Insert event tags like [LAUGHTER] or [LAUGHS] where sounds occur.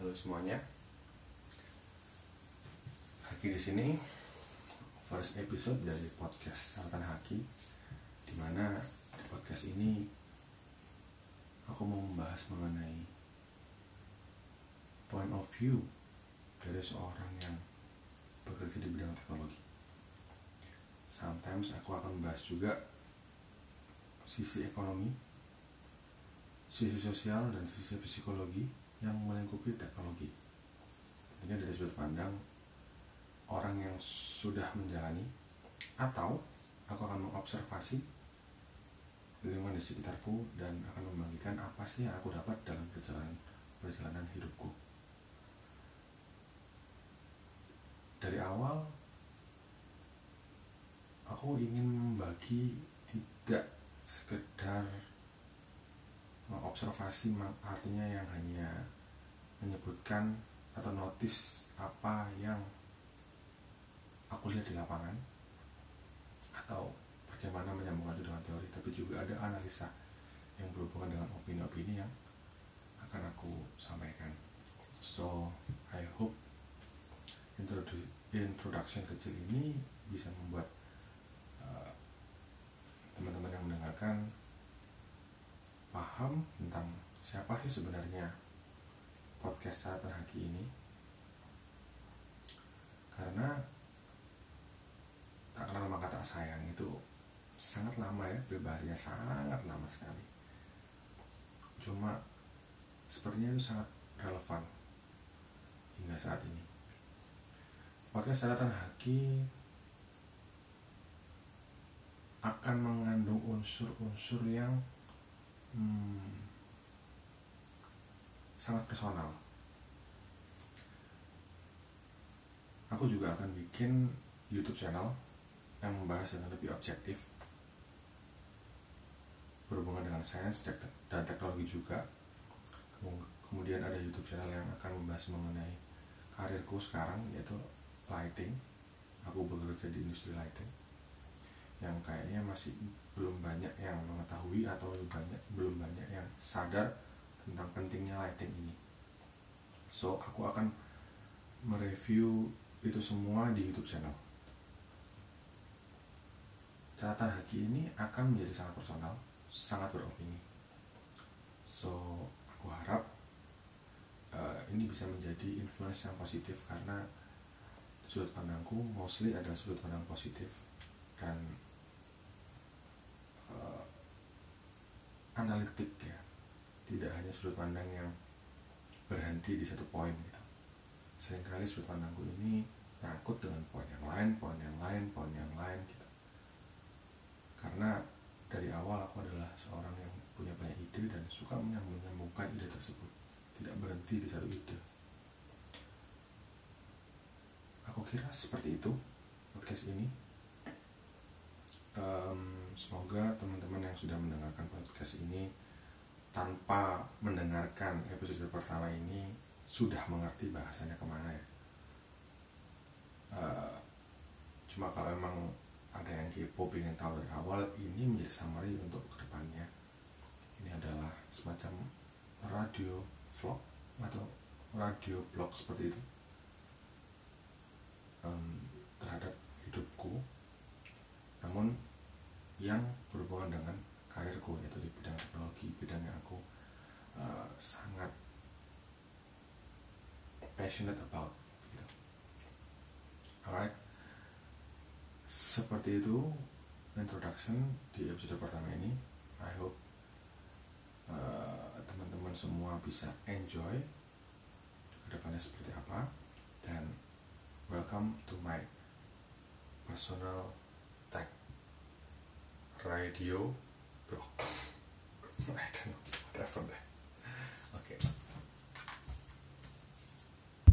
Halo semuanya. Haki di sini first episode dari podcast Saratan Haki di mana di podcast ini aku mau membahas mengenai point of view dari seorang yang bekerja di bidang teknologi. Sometimes aku akan membahas juga sisi ekonomi, sisi sosial dan sisi psikologi yang melingkupi teknologi. Tentunya dari sudut pandang orang yang sudah menjalani atau aku akan mengobservasi lingkungan di sekitarku dan akan membagikan apa sih yang aku dapat dalam perjalanan perjalanan hidupku. Dari awal aku ingin membagi tidak sekedar observasi artinya yang hanya menyebutkan atau notice apa yang aku lihat di lapangan atau bagaimana menyambungkan itu dengan teori tapi juga ada analisa yang berhubungan dengan opini-opini yang akan aku sampaikan. So I hope introduction kecil ini bisa membuat teman-teman uh, yang mendengarkan paham tentang siapa sih sebenarnya podcast catatan haki ini. Karena tak kenal maka tak sayang itu sangat lama ya berbahaya sangat lama sekali. Cuma sepertinya itu sangat relevan hingga saat ini. Podcast catatan haki akan mengandung unsur-unsur yang hmm, sangat personal. Aku juga akan bikin YouTube channel yang membahas dengan lebih objektif berhubungan dengan sains dan teknologi juga. Kemudian ada YouTube channel yang akan membahas mengenai karirku sekarang yaitu lighting. Aku bekerja di industri lighting yang kayaknya masih belum banyak yang mengetahui atau banyak belum banyak yang sadar tentang pentingnya lighting ini. So aku akan mereview itu semua di YouTube channel. Catatan Haki ini akan menjadi sangat personal, sangat beropini. So aku harap uh, ini bisa menjadi influence yang positif karena sudut pandangku mostly ada sudut pandang positif dan analitik ya. Tidak hanya sudut pandang yang berhenti di satu poin gitu. Seringkali sudut pandangku ini takut dengan poin yang lain poin yang lain poin yang lain gitu. Karena dari awal aku adalah seorang yang punya banyak ide dan suka menyambung-nyambungkan ide tersebut. Tidak berhenti di satu ide. Aku kira seperti itu podcast ini. Um, semoga teman-teman yang sudah mendengarkan podcast ini tanpa mendengarkan episode pertama ini sudah mengerti bahasanya ke mana ya. Uh, cuma kalau emang ada yang kepo pengen tahu dari awal ini menjadi summary untuk ke depannya ini adalah semacam radio vlog atau radio blog seperti itu. Um, terhadap hidupku. Namun dengan karirku yaitu di bidang teknologi bidang yang aku uh, sangat passionate about gitu. alright. Seperti itu introduction di episode pertama ini. I hope uh, teman-teman semua bisa enjoy ke depannya seperti apa. Dan welcome to my personal radio block. [LAUGHS] I don't know what. Okay.